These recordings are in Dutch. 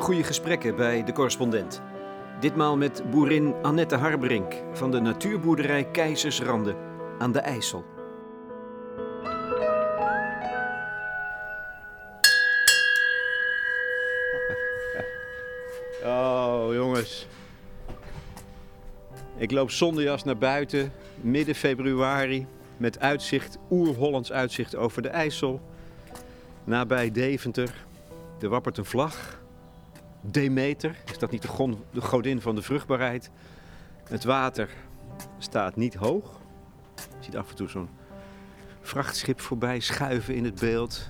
Goede gesprekken bij de correspondent. Ditmaal met boerin Annette Harberink van de natuurboerderij Keizersrande aan de IJssel. Oh, jongens. Ik loop zonder jas naar buiten, midden februari, met uitzicht, oer-Hollands uitzicht over de IJssel. Nabij Deventer. Er wappert een vlag. Demeter, is dat niet de, de godin van de vruchtbaarheid? Het water staat niet hoog. Je ziet af en toe zo'n vrachtschip voorbij schuiven in het beeld.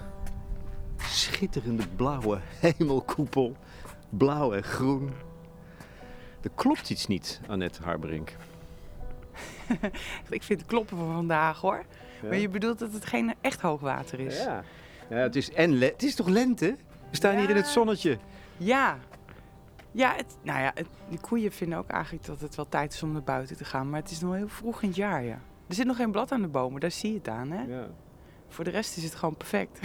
Schitterende blauwe hemelkoepel. Blauw en groen. Er klopt iets niet, Annette Harberink. Ik vind het kloppen van vandaag hoor. Maar je bedoelt dat het geen echt hoogwater is? Ja. ja het, is en het is toch lente? We staan hier in het zonnetje. Ja. Ja, het, nou ja, het, de koeien vinden ook eigenlijk dat het wel tijd is om naar buiten te gaan. Maar het is nog heel vroeg in het jaar, ja. Er zit nog geen blad aan de bomen, daar zie je het aan, hè? Ja. Voor de rest is het gewoon perfect.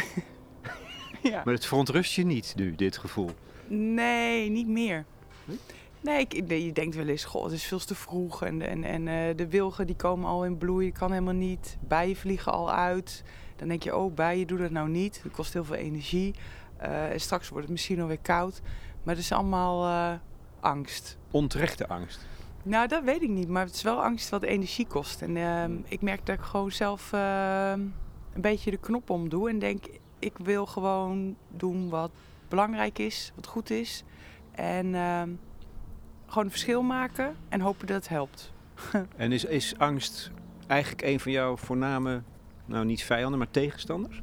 ja. Maar het verontrust je niet nu, dit gevoel. Nee, niet meer. Nee? Nee, ik, nee, je denkt wel eens, goh, het is veel te vroeg. En, en, en eh, de wilgen die komen al in bloei, kan helemaal niet. Bijen vliegen al uit. Dan denk je, oh, bijen, doe dat nou niet. Dat kost heel veel energie. Eh, en straks wordt het misschien alweer koud. Maar het is allemaal eh, angst. Onterechte angst. Nou, dat weet ik niet. Maar het is wel angst wat energie kost. En ehm, ik merk dat ik gewoon zelf ehm, een beetje de knop omdoe. En denk, ik wil gewoon doen wat belangrijk is, wat goed is. En ehm, gewoon een verschil maken en hopen dat het helpt. En is, is angst eigenlijk een van jouw voorname, nou niet vijanden, maar tegenstanders?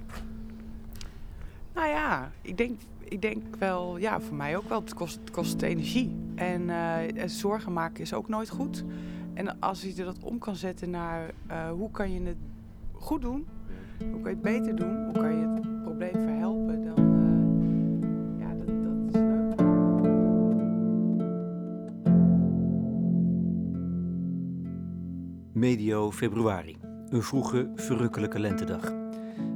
Nou ja, ik denk, ik denk wel, ja, voor mij ook wel. Het kost, het kost energie. En eh, zorgen maken is ook nooit goed. En als je dat om kan zetten naar eh, hoe kan je het goed doen, hoe kan je het beter doen, hoe kan je het probleem verhelpen, dan eh, ja, dat, dat is leuk. Medio februari. Een vroege, verrukkelijke lentedag.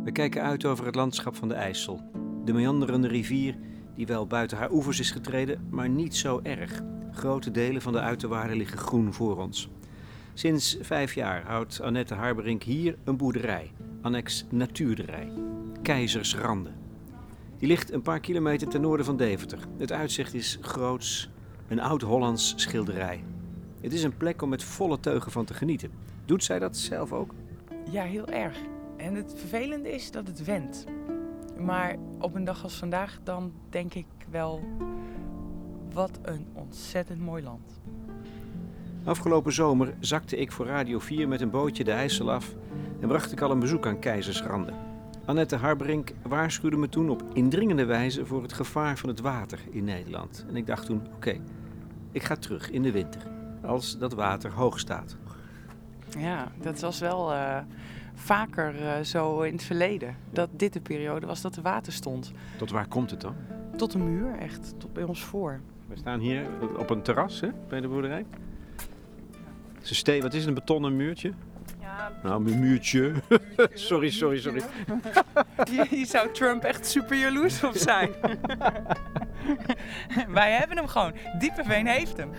We kijken uit over het landschap van de IJssel. De meanderende rivier die wel buiten haar oevers is getreden, maar niet zo erg. Grote delen van de uiterwaarden liggen groen voor ons. Sinds vijf jaar houdt Annette Harberink hier een boerderij, annex Natuurderij, Keizersrande. Die ligt een paar kilometer ten noorden van Deventer. Het uitzicht is groots, een oud-Hollands schilderij. Het is een plek om met volle teugen van te genieten. Doet zij dat zelf ook? Ja, heel erg. En het vervelende is dat het wendt. Maar op een dag als vandaag, dan denk ik wel, wat een ontzettend mooi land. Afgelopen zomer zakte ik voor Radio 4 met een bootje de IJssel af en bracht ik al een bezoek aan Keizersrande. Annette Harberink waarschuwde me toen op indringende wijze voor het gevaar van het water in Nederland. En ik dacht toen, oké, ik ga terug in de winter, als dat water hoog staat. Ja, dat was wel eh, vaker eh, zo in het verleden. Dat dit de periode was dat er water stond. Tot waar komt het dan? Tot de muur, echt. Tot bij ons voor. We staan hier op een terras hè, bij de boerderij. Een steen, wat is het, een betonnen muurtje? Nou, een muurtje. sorry, sorry, sorry. hier zou Trump echt super jaloers op zijn. Wij hebben hem gewoon. Diepenveen heeft hem.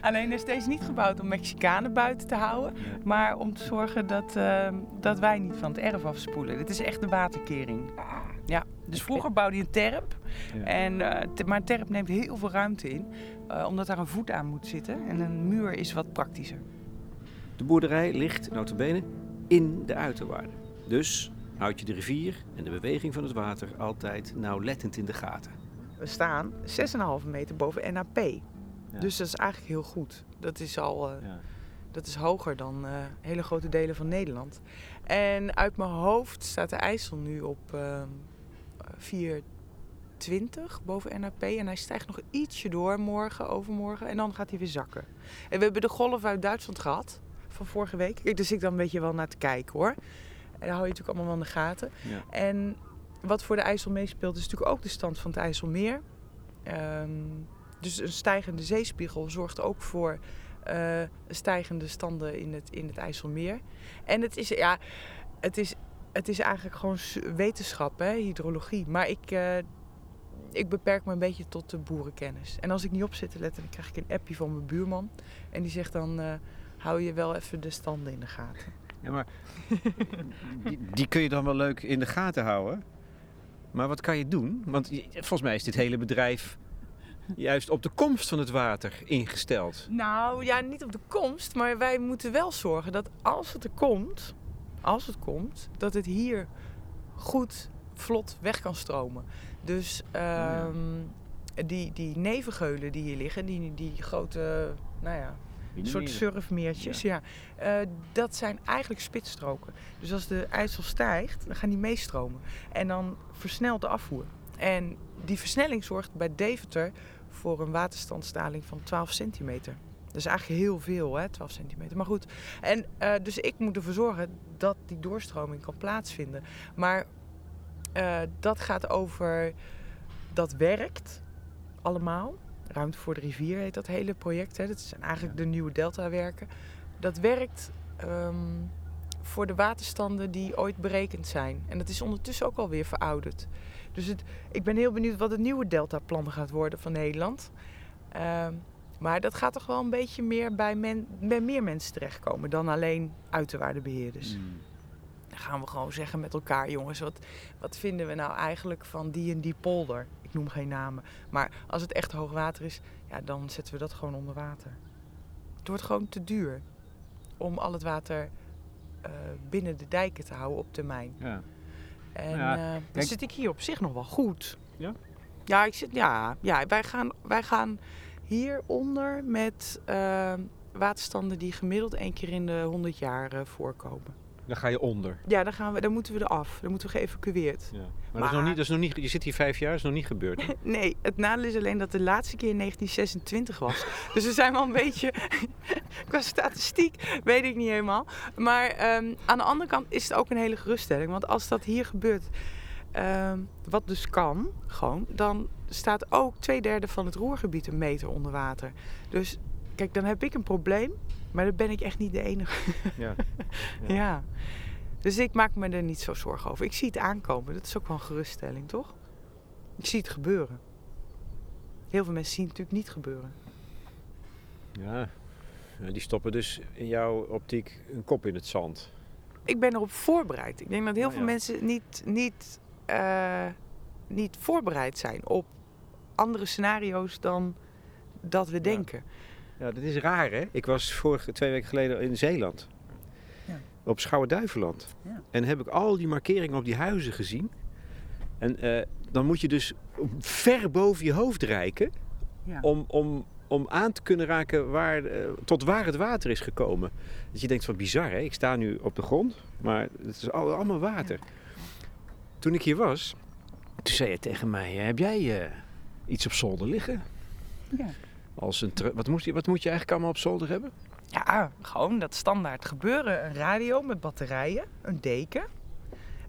Alleen is deze niet gebouwd om Mexicanen buiten te houden. Maar om te zorgen dat, eh, dat wij niet van het erf afspoelen. Dit is echt een waterkering. Ja, dus vroeger bouwde je een terp. Ja. En, eh, te- maar een terp neemt heel veel ruimte in. eh, omdat daar een voet aan moet zitten. En een muur is wat praktischer. De boerderij ligt, notabene, in de uiterwaarden. Dus houd je de rivier en de beweging van het water altijd nauwlettend in de gaten. We staan 6,5 meter boven NAP. Dus dat is eigenlijk heel goed. Dat is al eh, dat is hoger dan eh, hele grote delen van Nederland. En uit mijn hoofd staat de IJssel nu op ehm 420 boven NAP. En hij stijgt nog ietsje door morgen, overmorgen. En dan gaat hij weer zakken. En we hebben de golf uit Duitsland gehad van vorige week. Dus ik dan een beetje wel naar te kijken hoor. En daar hou je natuurlijk allemaal wel in de gaten. Ja. En wat voor de IJssel meespeelt is natuurlijk ook de stand van het IJsselmeer. Ehm, dus een stijgende zeespiegel zorgt ook voor eh, stijgende standen in het, in het IJsselmeer. En het is, ja, het is, het is eigenlijk gewoon wetenschap, hè, hydrologie. Maar ik, eh, ik beperk me een beetje tot de boerenkennis. En als ik niet op zit te letten, dan krijg ik een appje van mijn buurman. En die zegt dan, eh, hou je wel even de standen in de gaten. Ja, maar die, die kun je dan wel leuk in de gaten houden. Maar wat kan je doen? Want volgens mij is dit hele bedrijf juist op de komst van het water ingesteld. Nou ja, niet op de komst, maar wij moeten wel zorgen dat als het er komt, als het komt, dat het hier goed, vlot weg kan stromen. Dus ehm, die, die nevengeulen die hier liggen, die, die grote, nou ja, een soort surfmeertjes, ja. Eh, dat zijn eigenlijk spitsstroken. Dus als de IJssel stijgt, dan gaan die meestromen. En dan versnelt de afvoer. En die versnelling zorgt bij Deventer voor een waterstandsdaling van 12 centimeter. Dat is eigenlijk heel veel, hè, 12 centimeter. Maar goed, en, eh, dus ik moet ervoor zorgen dat die doorstroming kan plaatsvinden. Maar eh, dat gaat over, dat werkt allemaal. Ruimte voor de rivier heet dat hele project. Hè. Dat zijn eigenlijk de nieuwe deltawerken. Dat werkt ehm, voor de waterstanden die ooit berekend zijn. En dat is ondertussen ook alweer verouderd. Dus het, ik ben heel benieuwd wat het nieuwe deltaplan gaat worden van Nederland. Ehm, maar dat gaat toch wel een beetje meer bij, men, bij meer mensen terechtkomen dan alleen uiterwaardebeheerders. Hmm. Dan gaan we gewoon zeggen met elkaar, jongens, wat, wat vinden we nou eigenlijk van die en die polder? Ik noem geen namen. Maar als het echt hoog water is, ja, dan zetten we dat gewoon onder water. Het wordt gewoon te duur om al het water eh, binnen de dijken te houden op termijn. Ja. En Ja, eh, dan zit ik hier op zich nog wel goed. Ja? Ja, ik zit, ja, ja wij, gaan, wij gaan hieronder met eh, waterstanden die gemiddeld één keer in de 100 jaar voorkomen. Dan ga je onder. Ja, dan, gaan we, dan moeten we eraf. Dan moeten we geëvacueerd. Ja. Maar, Dat, is nog niet, dat is nog niet, je zit hier vijf jaar, dat is nog niet gebeurd. hè? Nee, het nadeel is alleen dat de laatste keer in 1926 was. dus we zijn wel een beetje... qua statistiek weet ik niet helemaal. Maar ehm, aan de andere kant is het ook een hele geruststelling. Want als dat hier gebeurt, ehm, wat dus kan, gewoon... dan staat ook twee derde van het roergebied een meter onder water. Dus kijk, dan heb ik een probleem. Maar dan ben ik echt niet de enige. Ja. Ja. Dus ik maak me er niet zo zorgen over. Ik zie het aankomen. Dat is ook wel een geruststelling, toch? Ik zie het gebeuren. Heel veel mensen zien het natuurlijk niet gebeuren. Ja. Die stoppen dus in jouw optiek een kop in het zand. Ik ben erop voorbereid. Ik denk dat heel Oh, veel ja. mensen niet, niet, eh, niet voorbereid zijn op andere scenario's dan dat we denken. Ja, dat is raar hè. Ik was vorige twee weken geleden in Zeeland. Ja. Op Schouwen-Duiveland. Ja. En heb ik al die markeringen op die huizen gezien. En eh, dan moet je dus ver boven je hoofd reiken Ja. om, om, om aan te kunnen raken waar, eh, tot waar het water is gekomen. Dus je denkt van bizar hè. Ik sta nu op de grond, maar het is al- allemaal water. Toen ik hier was, toen zei je tegen mij, heb jij eh, iets op zolder liggen? Ja. Als een wat, moet je, wat moet je eigenlijk allemaal op zolder hebben? Ja, gewoon dat standaard gebeuren. Een radio met batterijen, een deken,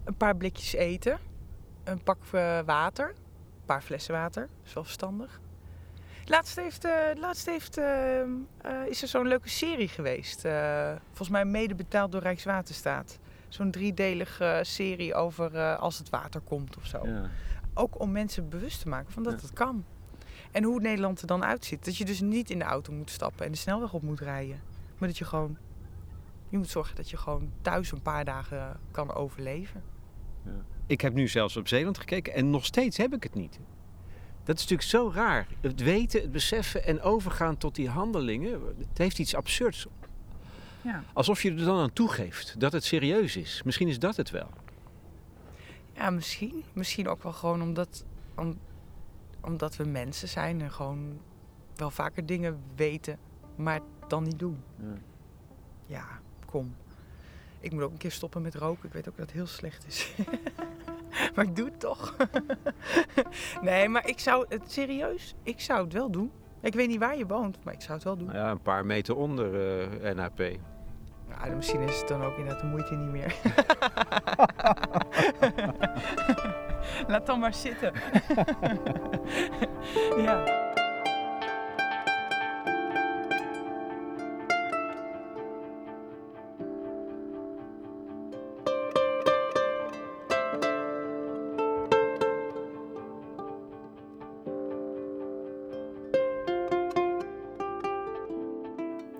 een paar blikjes eten, een pak eh, water, een paar flessen water, dat is wel verstandig. Laatst, heeft, eh, laatst heeft, eh, eh, is er zo'n leuke serie geweest, eh, volgens mij mede betaald door Rijkswaterstaat. Zo'n driedelige serie over eh, als het water komt of zo. Ja. Ook om mensen bewust te maken van dat Ja. het kan. En hoe Nederland er dan uitziet. Dat je dus niet in de auto moet stappen en de snelweg op moet rijden. Maar dat je gewoon... Je moet zorgen dat je gewoon thuis een paar dagen kan overleven. Ik heb nu zelfs op Zeeland gekeken en nog steeds heb ik het niet. Dat is natuurlijk zo raar. Het weten, het beseffen en overgaan tot die handelingen. Het heeft iets absurds. Ja. Alsof je er dan aan toegeeft dat het serieus is. Misschien is dat het wel. Ja, misschien. Misschien ook wel gewoon omdat, om- omdat we mensen zijn en gewoon wel vaker dingen weten, maar dan niet doen. Ja. Ja, kom. Ik moet ook een keer stoppen met roken. Ik weet ook dat het heel slecht is. maar ik doe het toch. nee, maar ik zou het serieus, ik zou het wel doen. Ik weet niet waar je woont, maar ik zou het wel doen. Nou ja, een paar meter onder eh, NAP. Ja, misschien is het dan ook inderdaad de moeite niet meer. Laat dan maar zitten. ja.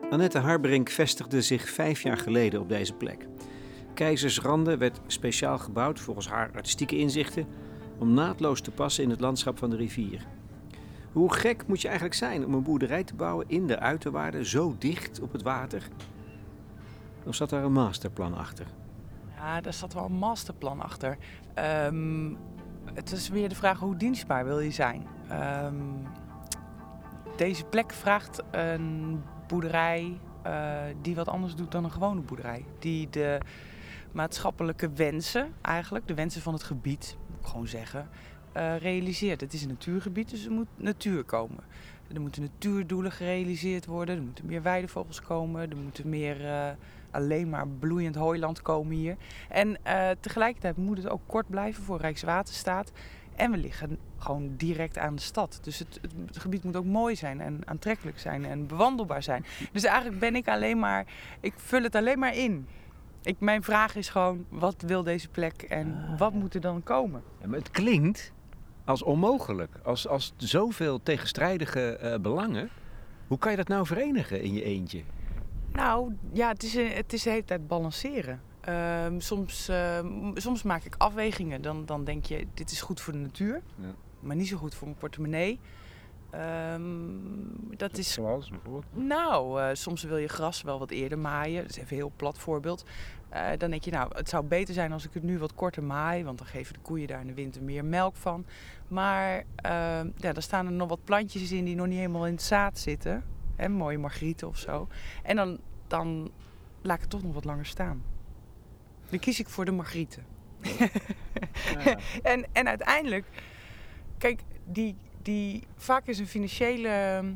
Annette Harbrink vestigde zich vijf jaar geleden op deze plek. Keizersrande werd speciaal gebouwd volgens haar artistieke inzichten om naadloos te passen in het landschap van de rivier. Hoe gek moet je eigenlijk zijn om een boerderij te bouwen in de uiterwaarden zo dicht op het water? Of zat daar een masterplan achter? Ja, daar zat wel een masterplan achter. Ehm, het is weer de vraag hoe dienstbaar wil je zijn. Ehm, deze plek vraagt een boerderij uh, die wat anders doet dan een gewone boerderij. Die de maatschappelijke wensen, eigenlijk, de wensen van het gebied, moet ik gewoon zeggen, uh, realiseert. Het is een natuurgebied, dus er moet natuur komen. Er moeten natuurdoelen gerealiseerd worden, er moeten meer weidevogels komen, er moeten meer uh, alleen maar bloeiend hooiland komen hier. En uh, tegelijkertijd moet het ook kort blijven voor Rijkswaterstaat. En we liggen gewoon direct aan de stad. Dus het, het, gebied moet ook mooi zijn en aantrekkelijk zijn en bewandelbaar zijn. Dus eigenlijk ben ik alleen maar, ik vul het alleen maar in. Ik, mijn vraag is gewoon, wat wil deze plek en ah, wat moet er dan komen? Ja, maar het klinkt als onmogelijk. Als, als zoveel tegenstrijdige uh, belangen. Hoe kan je dat nou verenigen in je eentje? Nou, ja, het is, het is de hele tijd balanceren. Um, soms, uh, soms maak ik afwegingen. Dan, dan denk je, dit is goed voor de natuur. Ja. Maar niet zo goed voor mijn portemonnee. Um, dat is. Zoals bijvoorbeeld? Nou, uh, soms wil je gras wel wat eerder maaien. Dat is even een heel plat voorbeeld. Uh, dan denk je, nou, het zou beter zijn als ik het nu wat korter maai. Want dan geven de koeien daar in de winter meer melk van. Maar uh, ja, er staan er nog wat plantjes in die nog niet helemaal in het zaad zitten. Hè, mooie margrieten of zo. En dan, dan laat ik het toch nog wat langer staan. Dan kies ik voor de margrieten. Ja. en, en uiteindelijk, kijk, die, die, vaak is een financiële ehm,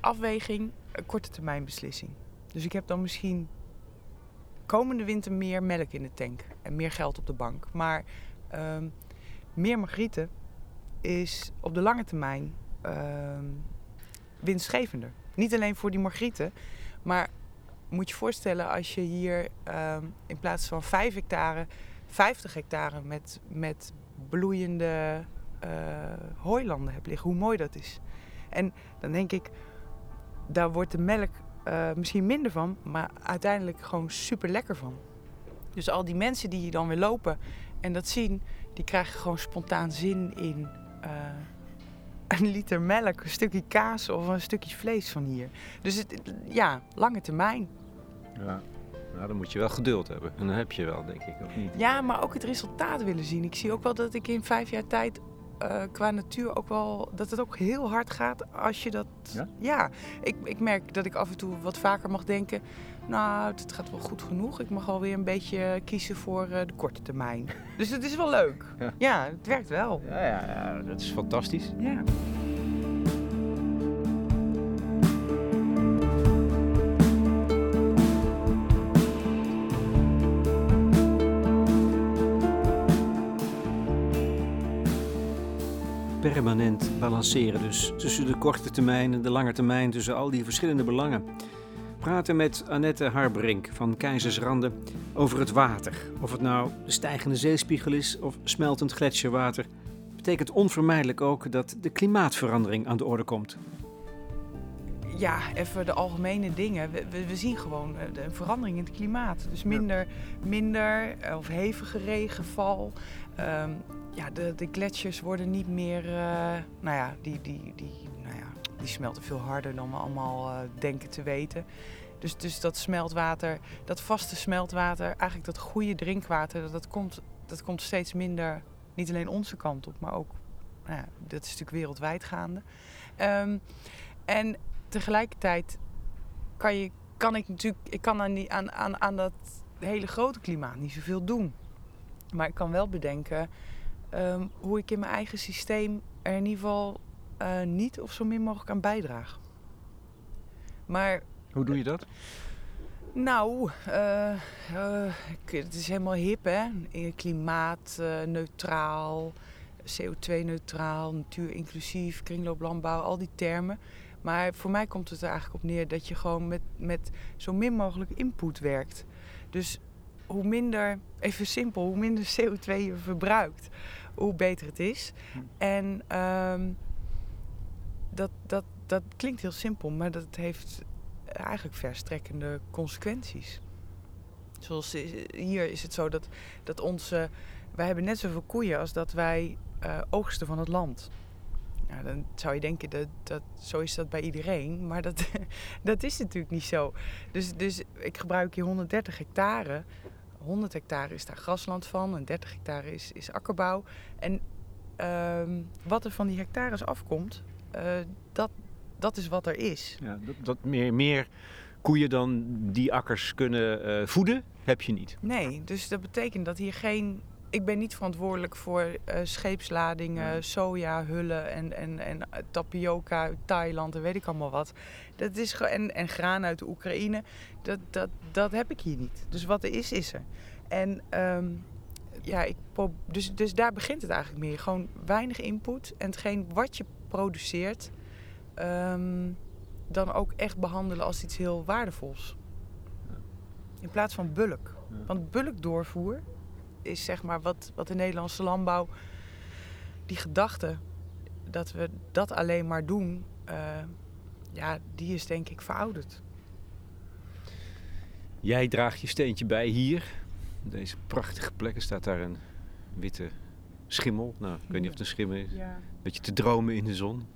afweging een korte termijn beslissing. Dus ik heb dan misschien komende winter meer melk in de tank en meer geld op de bank. Maar um, meer margrieten is op de lange termijn um, winstgevender. Niet alleen voor die margrieten, maar moet je voorstellen als je hier um, in plaats van 5 hectare, 50 hectare met, met bloeiende uh, hooilanden hebt liggen. Hoe mooi dat is. En dan denk ik, daar wordt de melk uh, misschien minder van, maar uiteindelijk gewoon super lekker van. Dus al die mensen die hier dan weer lopen en dat zien, die krijgen gewoon spontaan zin in uh, een liter melk, een stukje kaas of een stukje vlees van hier. Dus het, ja, lange termijn. Ja. Nou, dan moet je wel geduld hebben. En dan heb je wel, denk ik, of niet? Ja, maar ook het resultaat willen zien. Ik zie ook wel dat ik in vijf jaar tijd uh, qua natuur ook wel dat het ook heel hard gaat als je dat. Ja, ja ik, ik merk dat ik af en toe wat vaker mag denken. Nou, het gaat wel goed genoeg. Ik mag alweer een beetje kiezen voor uh, de korte termijn. dus het is wel leuk. Ja, ja het werkt wel. Ja, ja, ja, dat is fantastisch. Ja. Permanent balanceren dus. Tussen de korte termijn en de lange termijn, tussen al die verschillende belangen. Praten met Annette Harbrink van Keizersrande over het water. Of het nou de stijgende zeespiegel is of smeltend gletsjerwater, betekent onvermijdelijk ook dat de klimaatverandering aan de orde komt. Ja, even de algemene dingen. We, we, zien gewoon een eh, verandering in het klimaat. Dus minder, minder eh, of hevige regenval. Um, ja, de, de gletsjers worden niet meer, uh, nou ja, die, die, die, nou ja, die smelten veel harder dan we allemaal uh, denken te weten. Dus, dus dat smeltwater, dat vaste smeltwater, eigenlijk dat goede drinkwater, dat komt, dat komt steeds minder, niet alleen onze kant op, maar ook, nou ja, dat is natuurlijk wereldwijd gaande. Um, en tegelijkertijd kan, je, kan ik natuurlijk, ik kan aan, die, aan, aan, aan dat hele grote klimaat niet zoveel doen. Maar ik kan wel bedenken, um, hoe ik in mijn eigen systeem er in ieder geval uh, niet of zo min mogelijk aan bijdraag. Maar. Hoe doe je dat? Nou, uh, uh, het is helemaal hip, hè? Klimaatneutraal, CO2-neutraal, natuurinclusief, kringlooplandbouw, al die termen. Maar voor mij komt het er eigenlijk op neer dat je gewoon met, met zo min mogelijk input werkt. Dus hoe minder, even simpel, hoe minder CO2 je verbruikt, hoe beter het is. Hm. En um, dat, dat, dat klinkt heel simpel, maar dat heeft eigenlijk verstrekkende consequenties. Zoals hier is het zo dat, dat onze. Wij hebben net zoveel koeien als dat wij uh, oogsten van het land. Nou, dan zou je denken dat, dat zo is dat bij iedereen, maar dat, dat is natuurlijk niet zo. Dus, dus ik gebruik hier 130 hectare. 100 hectare is daar grasland van en 30 hectare is, is akkerbouw. En uh, wat er van die hectares afkomt, uh, dat, dat is wat er is. Ja, dat, dat meer, meer koeien dan die akkers kunnen uh, voeden, heb je niet. Nee, dus dat betekent dat hier geen ik ben niet verantwoordelijk voor uh, scheepsladingen, soja, hullen en, en, en tapioca uit Thailand en weet ik allemaal wat. Dat is en, en graan uit de Oekraïne. Dat, dat, dat heb ik hier niet. Dus wat er is, is er. En um, ja, ik, dus, dus daar begint het eigenlijk meer. Gewoon weinig input en hetgeen wat je produceert, um, dan ook echt behandelen als iets heel waardevols. In plaats van bulk. Want bulk doorvoer is zeg maar wat, wat de Nederlandse landbouw, die gedachte dat we dat alleen maar doen, uh, ja, die is denk ik verouderd. Jij draagt je steentje bij hier. Deze prachtige plek. Er staat daar een witte schimmel. Nou, ik weet niet of het een schimmel is. Ja. Beetje te dromen in de zon.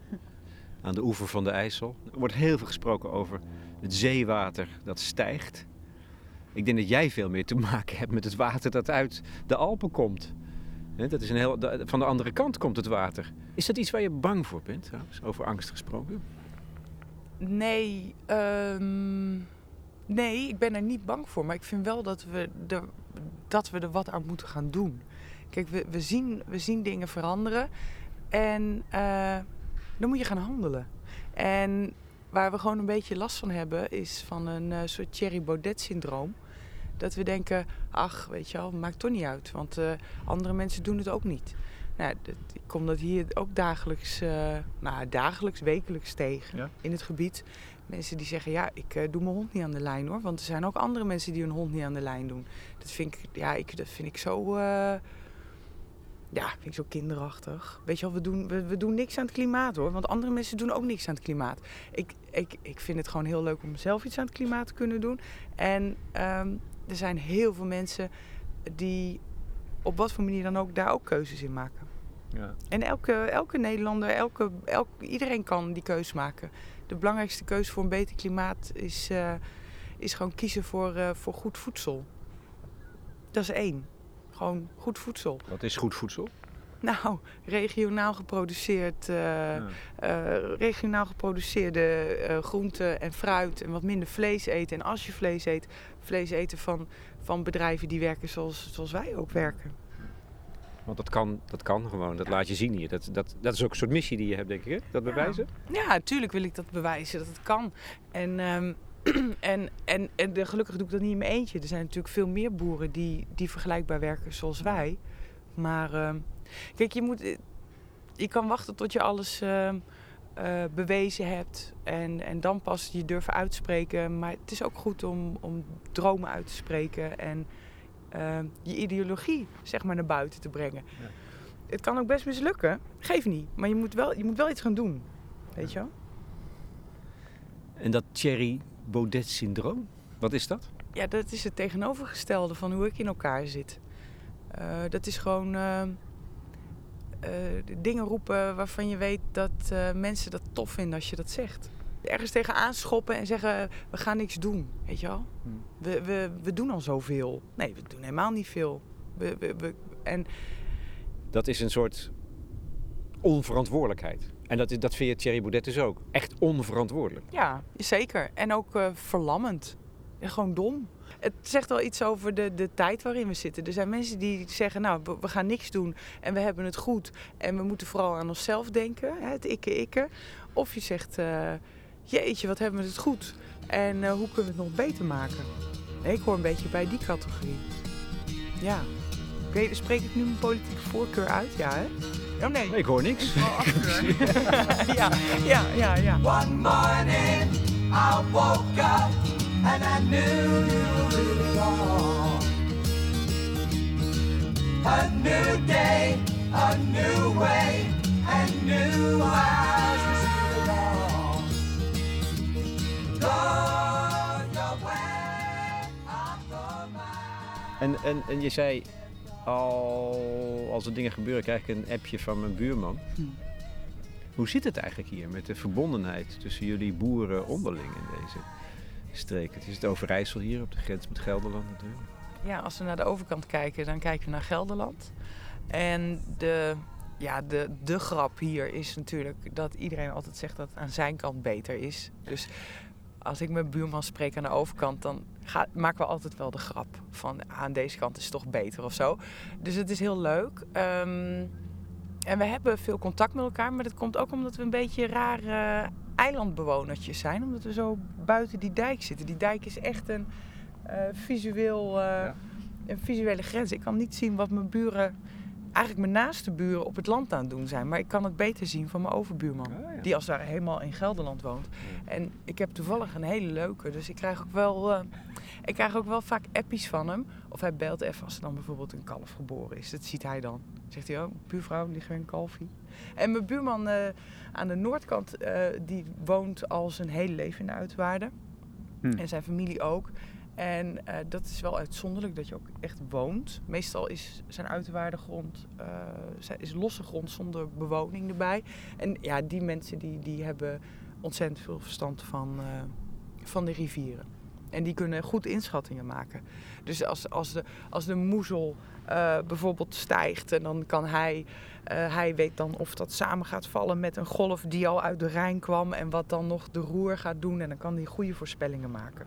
Aan de oever van de IJssel. Er wordt heel veel gesproken over het zeewater dat stijgt. Ik denk dat jij veel meer te maken hebt met het water dat uit de Alpen komt. Dat is een heel, van de andere kant komt het water. Is dat iets waar je bang voor bent, trouwens, over angst gesproken? Nee, um, nee, ik ben er niet bang voor. Maar ik vind wel dat we er, dat we er wat aan moeten gaan doen. Kijk, we, we, zien, we zien dingen veranderen. En uh, dan moet je gaan handelen. En waar we gewoon een beetje last van hebben, is van een uh, soort Thierry Baudet-syndroom. Dat we denken, ach, weet je wel, maakt toch niet uit. Want uh, andere mensen doen het ook niet. Nou, dat, ik kom dat hier ook dagelijks, uh, nou, dagelijks, wekelijks tegen ja? in het gebied. Mensen die zeggen, ja, ik uh, doe mijn hond niet aan de lijn hoor. Want er zijn ook andere mensen die hun hond niet aan de lijn doen. Dat vind ik, ja, ik, dat vind ik zo... Ja, vind ik zo kinderachtig. Weet je wel, we doen, we, we, doen niks aan het klimaat hoor. Want andere mensen doen ook niks aan het klimaat. Ik, ik, ik vind het gewoon heel leuk om zelf iets aan het klimaat te kunnen doen. En um, er zijn heel veel mensen die op wat voor manier dan ook daar ook keuzes in maken. Ja. En elke, elke Nederlander, elke, elke, iedereen kan die keuze maken. De belangrijkste keuze voor een beter klimaat is, uh, is gewoon kiezen voor, uh, voor goed voedsel. Dat is één. Gewoon goed voedsel. Wat is goed voedsel? Nou, regionaal geproduceerd, uh, ja. uh, regionaal geproduceerde uh, groenten en fruit en wat minder vlees eten. En als je vlees eet, vlees eten van, van bedrijven die werken zoals, zoals wij ook werken. Want dat kan, dat kan gewoon, dat laat je zien hier. Dat, dat, dat is ook een soort missie die je hebt, denk ik, hè? dat bewijzen? Ja, natuurlijk wil ik dat bewijzen, dat het kan. En, um, en, en, en de, gelukkig doe ik dat niet in mijn eentje. Er zijn natuurlijk veel meer boeren die, die vergelijkbaar werken zoals wij. Maar... Kijk, je, moet, je kan wachten tot je alles uh, uh, bewezen hebt en, en dan pas je durven uitspreken. Maar het is ook goed om, om dromen uit te spreken en uh, je ideologie zeg maar, naar buiten te brengen. Ja. Het kan ook best mislukken, geef niet. Maar je moet wel, je moet wel iets gaan doen, weet je wel? En dat Thierry Baudet-syndroom, wat is dat? Ja, dat is het tegenovergestelde van hoe ik in elkaar zit. Uh, dat is gewoon uh, dingen roepen waarvan je weet dat uh, mensen dat tof vinden als je dat zegt. Ergens tegen aanschoppen en zeggen, we gaan niks doen, weet je wel? Hmm. We, we, we doen al zoveel. Nee, we doen helemaal niet veel. We, we, we, en... Dat is een soort onverantwoordelijkheid. En dat, dat vind je Thierry Baudet dus ook. Echt onverantwoordelijk. Ja, zeker. En ook uh, verlammend. En gewoon dom. Het zegt wel iets over de, de tijd waarin we zitten. Er zijn mensen die zeggen, nou, we gaan niks doen en we hebben het goed. En we moeten vooral aan onszelf denken, hè, het ikke-ikke. Of je zegt, uh, jeetje, wat hebben we het goed. En uh, hoe kunnen we het nog beter maken? ik hoor een beetje bij die categorie. Ja. Weet, spreek ik nu mijn politieke voorkeur uit? Ja, hè? Oh, nee. nee. Ik hoor niks. ja, ja, ja, ja. One morning I woke up and I knew. A new day, a new way, and new eyes to see your way, En, en, en je zei al, als er dingen gebeuren, krijg ik een appje van mijn buurman. Hm. Hoe zit het eigenlijk hier met de verbondenheid tussen jullie boeren onderling in deze? Streek? Het is het Overijssel hier op de grens met Gelderland natuurlijk. Ja, als we naar de overkant kijken, dan kijken we naar Gelderland. En de, ja, de, de grap hier is natuurlijk dat iedereen altijd zegt dat het aan zijn kant beter is. Dus als ik mijn buurman spreek aan de overkant, dan maken we altijd wel de grap van "Ah, aan deze kant is het toch beter of zo. Dus het is heel leuk. Ehm, en we hebben veel contact met elkaar, maar dat komt ook omdat we een beetje rare eilandbewonertjes zijn. Omdat we zo buiten die dijk zitten. Die dijk is echt een eh, visueel, eh, een visuele grens. Ik kan niet zien wat mijn buren, eigenlijk mijn naaste buren op het land aan het doen zijn. Maar ik kan het beter zien van mijn overbuurman. Ah, ja. Die als daar helemaal in Gelderland woont. En ik heb toevallig een hele leuke. Dus ik krijg ook wel, eh, ik krijg ook wel vaak appies van hem. Of hij belt even als er dan bijvoorbeeld een kalf geboren is. Dat ziet hij dan. Zegt hij, oh, buurvrouw, ligt weer een kalfie. En mijn buurman eh, aan de noordkant, eh, die woont al zijn hele leven in de Uitwaarden. Hm. En zijn familie ook. En eh, dat is wel uitzonderlijk dat je ook echt woont. Meestal is zijn uitwaardegrond is losse grond zonder bewoning erbij. En ja, die mensen die, die hebben ontzettend veel verstand van, van de rivieren. En die kunnen goed inschattingen maken. Dus als, als, de, als de moezel eh, bijvoorbeeld stijgt en dan kan hij, eh, hij weet dan of dat samen gaat vallen met een golf die al uit de Rijn kwam en wat dan nog de roer gaat doen. En dan kan hij goede voorspellingen maken.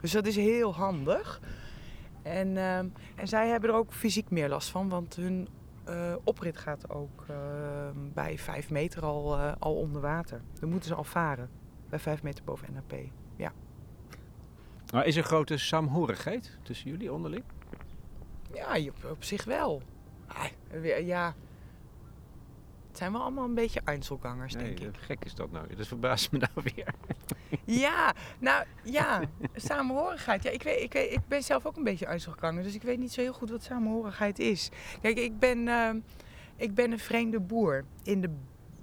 Dus dat is heel handig. En, ehm, en zij hebben er ook fysiek meer last van, want hun eh, oprit gaat ook bij 5 meter al, eh, al onder water. Dan moeten ze al varen, bij 5 meter boven NAP. Maar is er grote saamhorigheid tussen jullie onderling? Ja, je- op zich wel. Ah, ja, het zijn wel allemaal een beetje Einzelgangers, denk ik. eh, gek is dat nou. Dat verbaast me nou weer. Ja, nou ja, samenhorigheid. Ja, ik, weet, ik, weet, ik ben zelf ook een beetje Einzelganger, dus ik weet niet zo heel goed wat samenhorigheid is. Kijk, ik ben, ehm, ik ben een vreemde boer in de,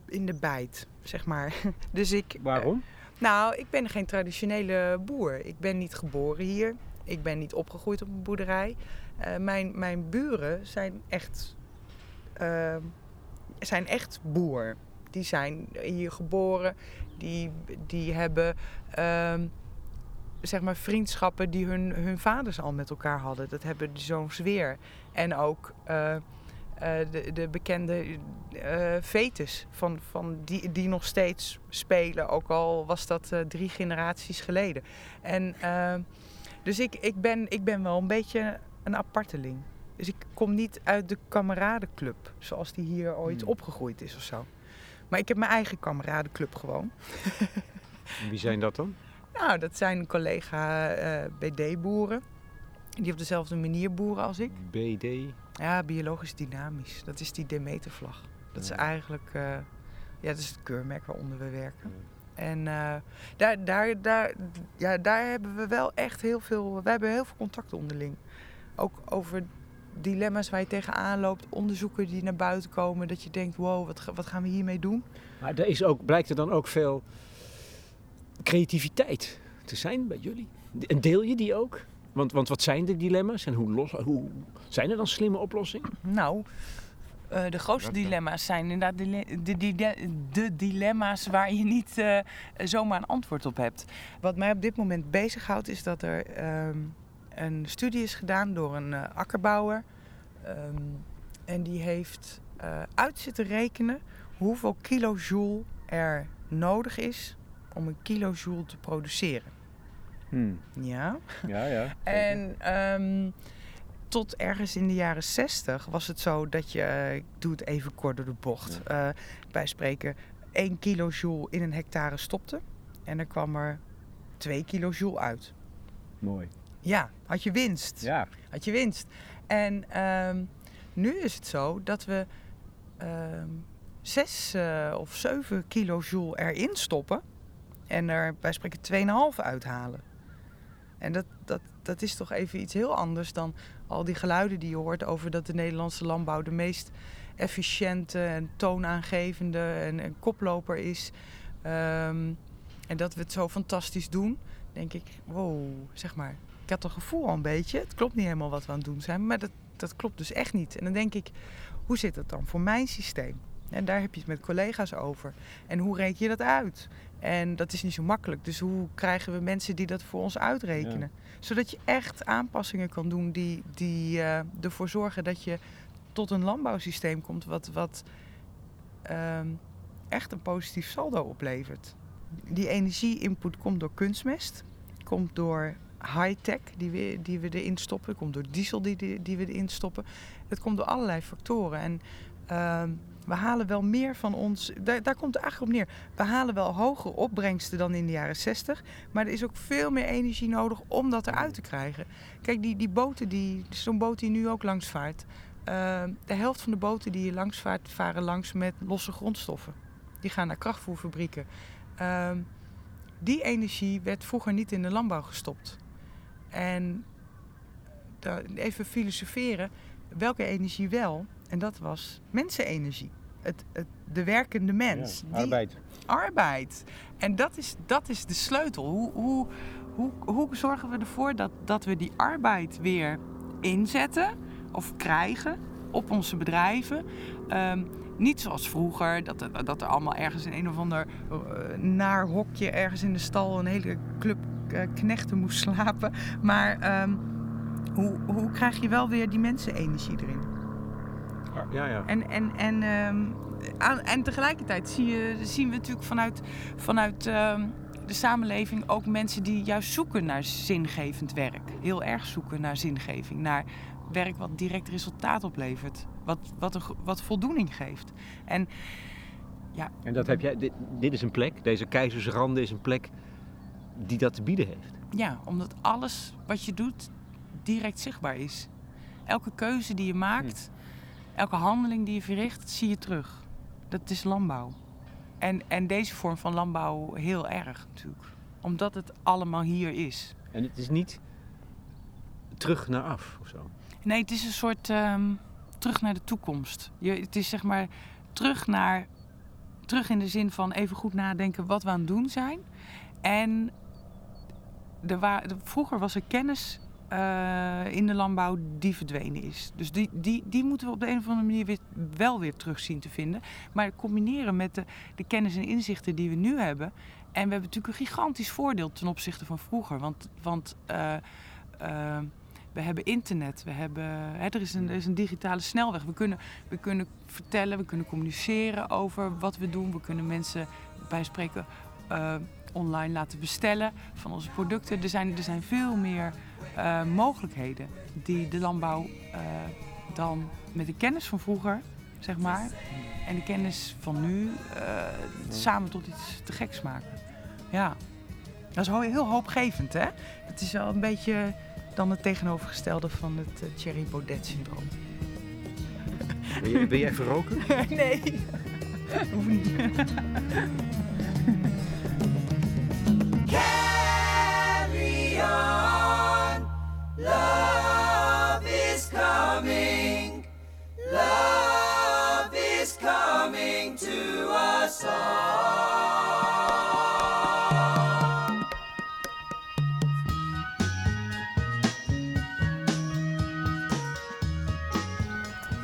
in de bijt, zeg maar. Dus ik, Waarom? Nou, ik ben geen traditionele boer. Ik ben niet geboren hier. Ik ben niet opgegroeid op een boerderij. Eh, mijn, mijn buren zijn echt, eh, zijn echt boer. Die zijn hier geboren. Die, die hebben ehm, zeg maar vriendschappen die hun, hun vaders al met elkaar hadden. Dat hebben de zoons weer. En ook eh, de, de bekende eh vetes van, van die, die nog steeds spelen. Ook al was dat eh, drie generaties geleden. En, eh, dus ik, ik, ben, ik ben wel een beetje een aparteling. Dus ik kom niet uit de kameradenclub, zoals die hier ooit Hmm. opgegroeid is of zo. Maar ik heb mijn eigen kameradenclub gewoon. En Wie zijn dat dan? Nou, dat zijn collega eh, BD-boeren. Die op dezelfde manier boeren als ik. BD. Ja, biologisch dynamisch. Dat is die Demetervlag. Dat is eigenlijk eh, ja, dat is het keurmerk waaronder we werken. En eh, daar, daar, daar, ja, daar hebben we wel echt heel veel. We hebben heel veel contacten onderling. Ook over dilemma's waar je tegenaan loopt, onderzoeken die naar buiten komen. Dat je denkt, wow, wat, wat gaan we hiermee doen? Maar er is ook, blijkt er dan ook veel creativiteit te zijn bij jullie? En deel je die ook? Want, want wat zijn de dilemma's en hoe, los, hoe zijn er dan slimme oplossingen? Nou, eh, de grootste dilemma's zijn inderdaad de, de, de, de dilemma's waar je niet eh, zomaar een antwoord op hebt. Wat mij op dit moment bezighoudt is dat er ehm, een studie is gedaan door een eh, akkerbouwer. Ehm, en die heeft eh, uit zitten rekenen hoeveel kilojoule er nodig is om een kilojoule te produceren. Ja. Ja, ja. En ehm, tot ergens in de jaren 60 was het zo dat je, eh, ik doe het even kort door de bocht, eh, bij spreken 1 kilojoule in een hectare stopte. En dan kwam er 2 kilojoule uit. Mooi. Ja, had je winst. Ja. Had je winst. En ehm, nu is het zo dat we ehm 6 of 7 kilojoule erin stoppen. En er bij spreken 2,5 uithalen. En dat, dat, dat is toch even iets heel anders dan al die geluiden die je hoort over dat de Nederlandse landbouw de meest efficiënte en toonaangevende en, en koploper is. Ehm, en dat we het zo fantastisch doen, denk ik, wow, zeg maar. ik had een gevoel al een beetje. Het klopt niet helemaal wat we aan het doen zijn, maar dat, dat klopt dus echt niet. En dan denk ik, hoe zit het dan voor mijn systeem? En daar heb je het met collega's over. En hoe reken je dat uit? En dat is niet zo makkelijk. Dus hoe krijgen we mensen die dat voor ons uitrekenen? Zodat je echt aanpassingen kan doen die, die uh, ervoor zorgen dat je tot een landbouwsysteem komt wat, wat uh, echt een positief saldo oplevert. Die energie-input komt door kunstmest, komt door high-tech die we, die we erin stoppen, komt door diesel die, die, die we erin stoppen. Het komt door allerlei factoren. En uh, we halen wel meer van ons, daar, daar, komt het eigenlijk op neer. We halen wel hogere opbrengsten dan in de jaren 60, maar er is ook veel meer energie nodig om dat eruit te krijgen. Kijk, die, die boten, die, zo'n boot die nu ook langs vaart, uh, de helft van de boten die hier langs vaart, varen langs met losse grondstoffen. Die gaan naar krachtvoerfabrieken. Uh, die energie werd vroeger niet in de landbouw gestopt. En even filosoferen, welke energie wel? En dat was mensenenergie. Het, het, de werkende mens. Ja, arbeid. Arbeid. En dat is, dat is de sleutel. Hoe, hoe, hoe, hoe zorgen we ervoor dat, dat we die arbeid weer inzetten of krijgen op onze bedrijven? Um, niet zoals vroeger, dat, dat er allemaal ergens in een of ander uh, naar hokje ergens in de stal een hele club uh, knechten moest slapen. Maar um, hoe, hoe krijg je wel weer die mensenenergie erin? Ja, ja. En, en, en, um, aan, en tegelijkertijd zie je, zien we natuurlijk vanuit, vanuit um, de samenleving ook mensen die juist zoeken naar zingevend werk. Heel erg zoeken naar zingeving, naar werk wat direct resultaat oplevert. Wat, wat, een, wat voldoening geeft. En, ja. en dat heb jij, dit, dit is een plek, deze keizersranden is een plek die dat te bieden heeft. Ja, omdat alles wat je doet direct zichtbaar is. Elke keuze die je maakt, hm. Elke handeling die je verricht, zie je terug. Dat is landbouw. En, en deze vorm van landbouw heel erg natuurlijk. Omdat het allemaal hier is. En het is niet terug naar af of zo? Nee, het is een soort um, terug naar de toekomst. Je, het is zeg maar terug naar. Terug in de zin van even goed nadenken wat we aan het doen zijn. En wa vroeger was er kennis uh, in de landbouw die verdwenen is. Dus die, die, die moeten we op de een of andere manier weer, wel weer terug zien te vinden. Maar combineren met de, de kennis en inzichten die we nu hebben. En we hebben natuurlijk een gigantisch voordeel ten opzichte van vroeger. Want, want uh, uh, we hebben internet, we hebben, hè, er, is een, er is een digitale snelweg. We kunnen, we kunnen vertellen, we kunnen communiceren over wat we doen. We kunnen mensen bij spreken online laten bestellen van onze producten. Er zijn, er zijn veel meer uh, mogelijkheden die de landbouw uh, dan met de kennis van vroeger, zeg maar, en de kennis van nu samen tot iets te geks maken. Ja, dat is heel hoopgevend, hè? Het is wel een beetje dan het tegenovergestelde van het Thierry Baudet-syndroom. Je, ben jij verroken? nee, hoef niet.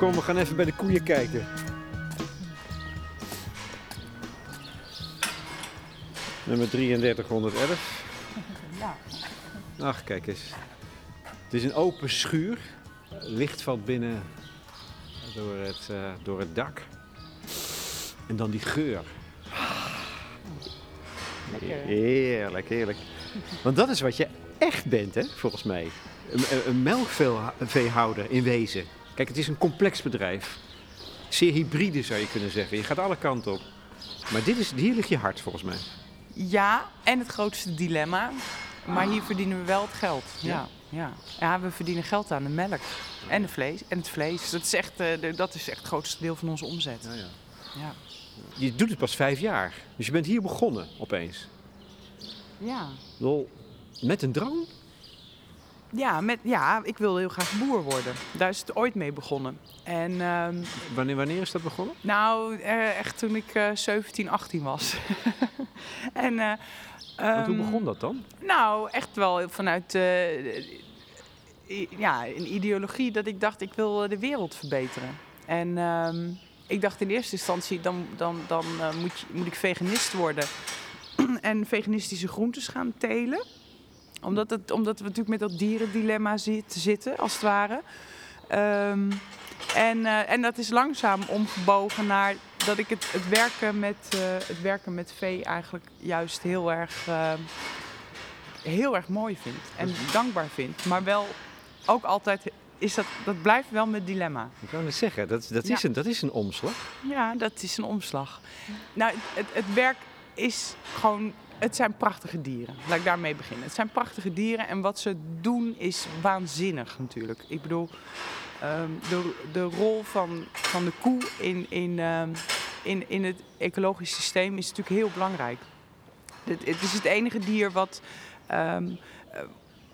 Kom, we gaan even bij de koeien kijken. Nummer 3311. Ja. Ach, kijk eens. Het is een open schuur. Licht valt binnen door het, uh, door het dak. En dan die geur. Lekker. Heerlijk, heerlijk. Want dat is wat je echt bent, hè, volgens mij. Een, een melkveehouder in wezen. Kijk, het is een complex bedrijf. Zeer hybride zou je kunnen zeggen. Je gaat alle kanten op. Maar dit is, hier ligt je hart volgens mij. Ja, en het grootste dilemma. Maar hier verdienen we wel het geld. Ja. Ja, ja. we verdienen geld aan de melk en, de vlees, en het vlees. Dat is, echt, uh, dat is echt het grootste deel van onze omzet. Ja, ja. ja. Je doet het pas vijf jaar. Dus je bent hier begonnen opeens. Ja. Lol, met een droom? Ja, met, ja, ik wilde heel graag boer worden. Daar is het ooit mee begonnen. En, um, wanneer, wanneer is dat begonnen? Nou, echt toen ik uh, 17, 18 was. en, hoe ehm, begon dat dan? Nou, echt wel vanuit ja, een ideologie dat ik dacht, ik wil de wereld verbeteren. En um, ik dacht in eerste instantie, dan, dan, dan moet, je, moet ik veganist worden en veganistische groentes gaan telen. Omdat, het, omdat we natuurlijk met dat dierendilemma zit, zitten, als het ware. Um, en, uh, en dat is langzaam omgebogen naar dat ik het, het, werken, met, uh, het werken met vee eigenlijk juist heel erg, uh, heel erg mooi vind. En dankbaar vind. Maar wel ook altijd is dat, dat blijft wel mijn dilemma. Ik kan het zeggen, dat, dat, is een, dat is een omslag. Ja, dat is een omslag. Nou, het, het werk is gewoon het zijn prachtige dieren. Laat ik daarmee beginnen. Het zijn prachtige dieren en wat ze doen is waanzinnig natuurlijk. Ik bedoel, um, de, de rol van, van de koe in, in, um, in, in het ecologisch systeem is natuurlijk heel belangrijk. Het, het is het enige dier wat um, uh,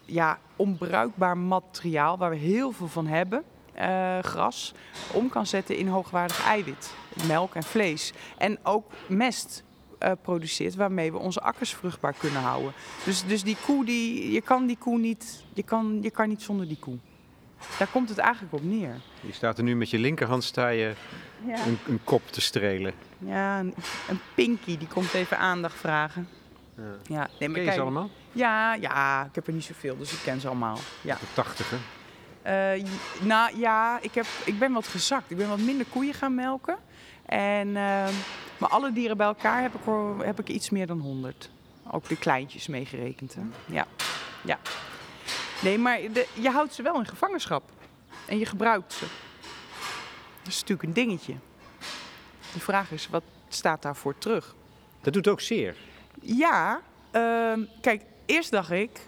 ja, onbruikbaar materiaal, waar we heel veel van hebben, uh, gras, om kan zetten in hoogwaardig eiwit, melk en vlees. En ook mest uh, produceert waarmee we onze akkers vruchtbaar kunnen houden. Dus, dus die koe, die, je kan die koe niet, je kan, je kan niet zonder die koe. Daar komt het eigenlijk op neer. Je staat er nu met je linkerhand sta je ja. een, een, kop te strelen. Ja, een, een pinky die komt even aandacht vragen. Ja. Ja, nee, maar ken je ze allemaal? Ja, ja, ik heb er niet zoveel, dus ik ken ze allemaal. Ja. De tachtigen? Uh, nou ja, ik, heb, ik ben wat gezakt. Ik ben wat minder koeien gaan melken. En, uh, maar alle dieren bij elkaar heb ik, heb ik iets meer dan 100. Ook de kleintjes meegerekend. Hè? Ja. ja. Nee, maar de, je houdt ze wel in gevangenschap. En je gebruikt ze. Dat is natuurlijk een dingetje. De vraag is, wat staat daarvoor terug? Dat doet ook zeer. Ja, uh, kijk, eerst dacht ik...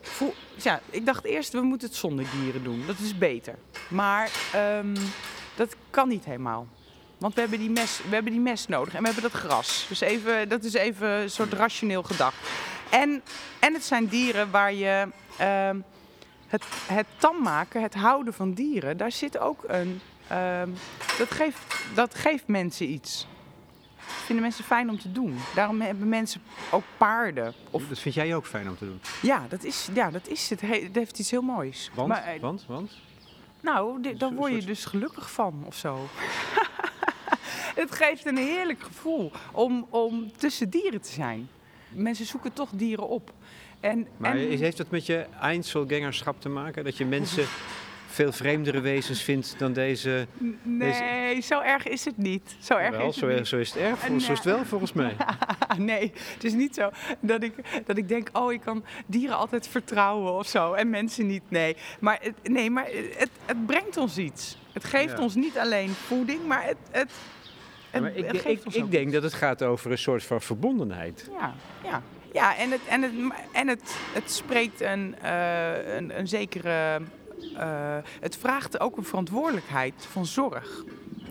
Voel, ja, ik dacht eerst, we moeten het zonder dieren doen. Dat is beter. Maar um, dat kan niet helemaal. Want we hebben, die mes, we hebben die mes nodig en we hebben dat gras. Dus even, dat is even een soort rationeel gedacht. En, en het zijn dieren waar je... Uh, het, het tam maken, het houden van dieren, daar zit ook een... Uh, dat, geeft, dat geeft mensen iets. Dat vinden mensen fijn om te doen. Daarom hebben mensen ook paarden. Of... Dat vind jij ook fijn om te doen? Ja, dat is, ja, dat is het. Het heeft iets heel moois. Want? Maar, want? Want? Nou, daar word je dus gelukkig van of zo. het geeft een heerlijk gevoel om, om tussen dieren te zijn. Mensen zoeken toch dieren op. En, maar en... heeft dat met je Einzelgangerschap te maken? Dat je mensen veel vreemdere wezens vindt dan deze... Nee, deze... zo erg is het niet. Zo erg wel, is zo, het niet. zo is het erg, zo is het wel volgens mij. nee, het is niet zo dat ik, dat ik denk, oh, ik kan dieren altijd vertrouwen of zo. En mensen niet, nee. Maar het, nee, maar het, het brengt ons iets. Het geeft ja. ons niet alleen voeding, maar het... het ja, ik, ik, ik denk dat het gaat over een soort van verbondenheid. Ja, ja. Ja, en het, en het, en het, het spreekt een, uh, een, een zekere. Uh, het vraagt ook een verantwoordelijkheid van zorg.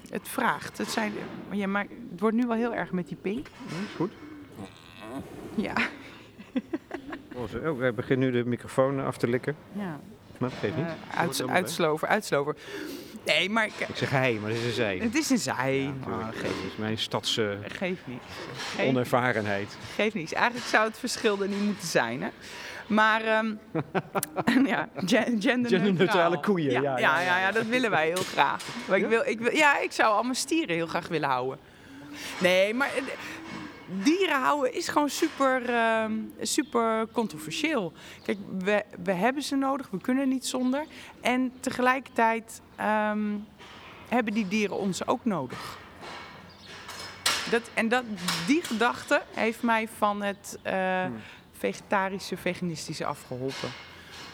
Het vraagt. Het, zijn, ja, maar het wordt nu wel heel erg met die pink. Ja, is goed. Ja. Oh, wij beginnen nu de microfoon af te likken. Ja. Maar dat geeft niet. Uh, uits, uitslover, uitslover. Nee, maar... Ik, ik zeg hij, maar het is een zij. Het is een zij. Ja, oh, geef Dat is mijn stadse Geeft niet. Geef onervarenheid. Geeft niet. Eigenlijk zou het verschil er niet moeten zijn, hè. Maar um, ja, gen genderneutrale koeien. Ja ja, ja, ja, ja, dat willen wij heel graag. Maar ik wil, ik wil, ja, ik zou al mijn stieren heel graag willen houden. Nee, maar dieren houden is gewoon super, uh, super controversieel. Kijk, we, we hebben ze nodig, we kunnen niet zonder. En tegelijkertijd um, hebben die dieren ons ook nodig. Dat, en dat, die gedachte heeft mij van het uh, hmm. vegetarische, veganistische afgeholpen.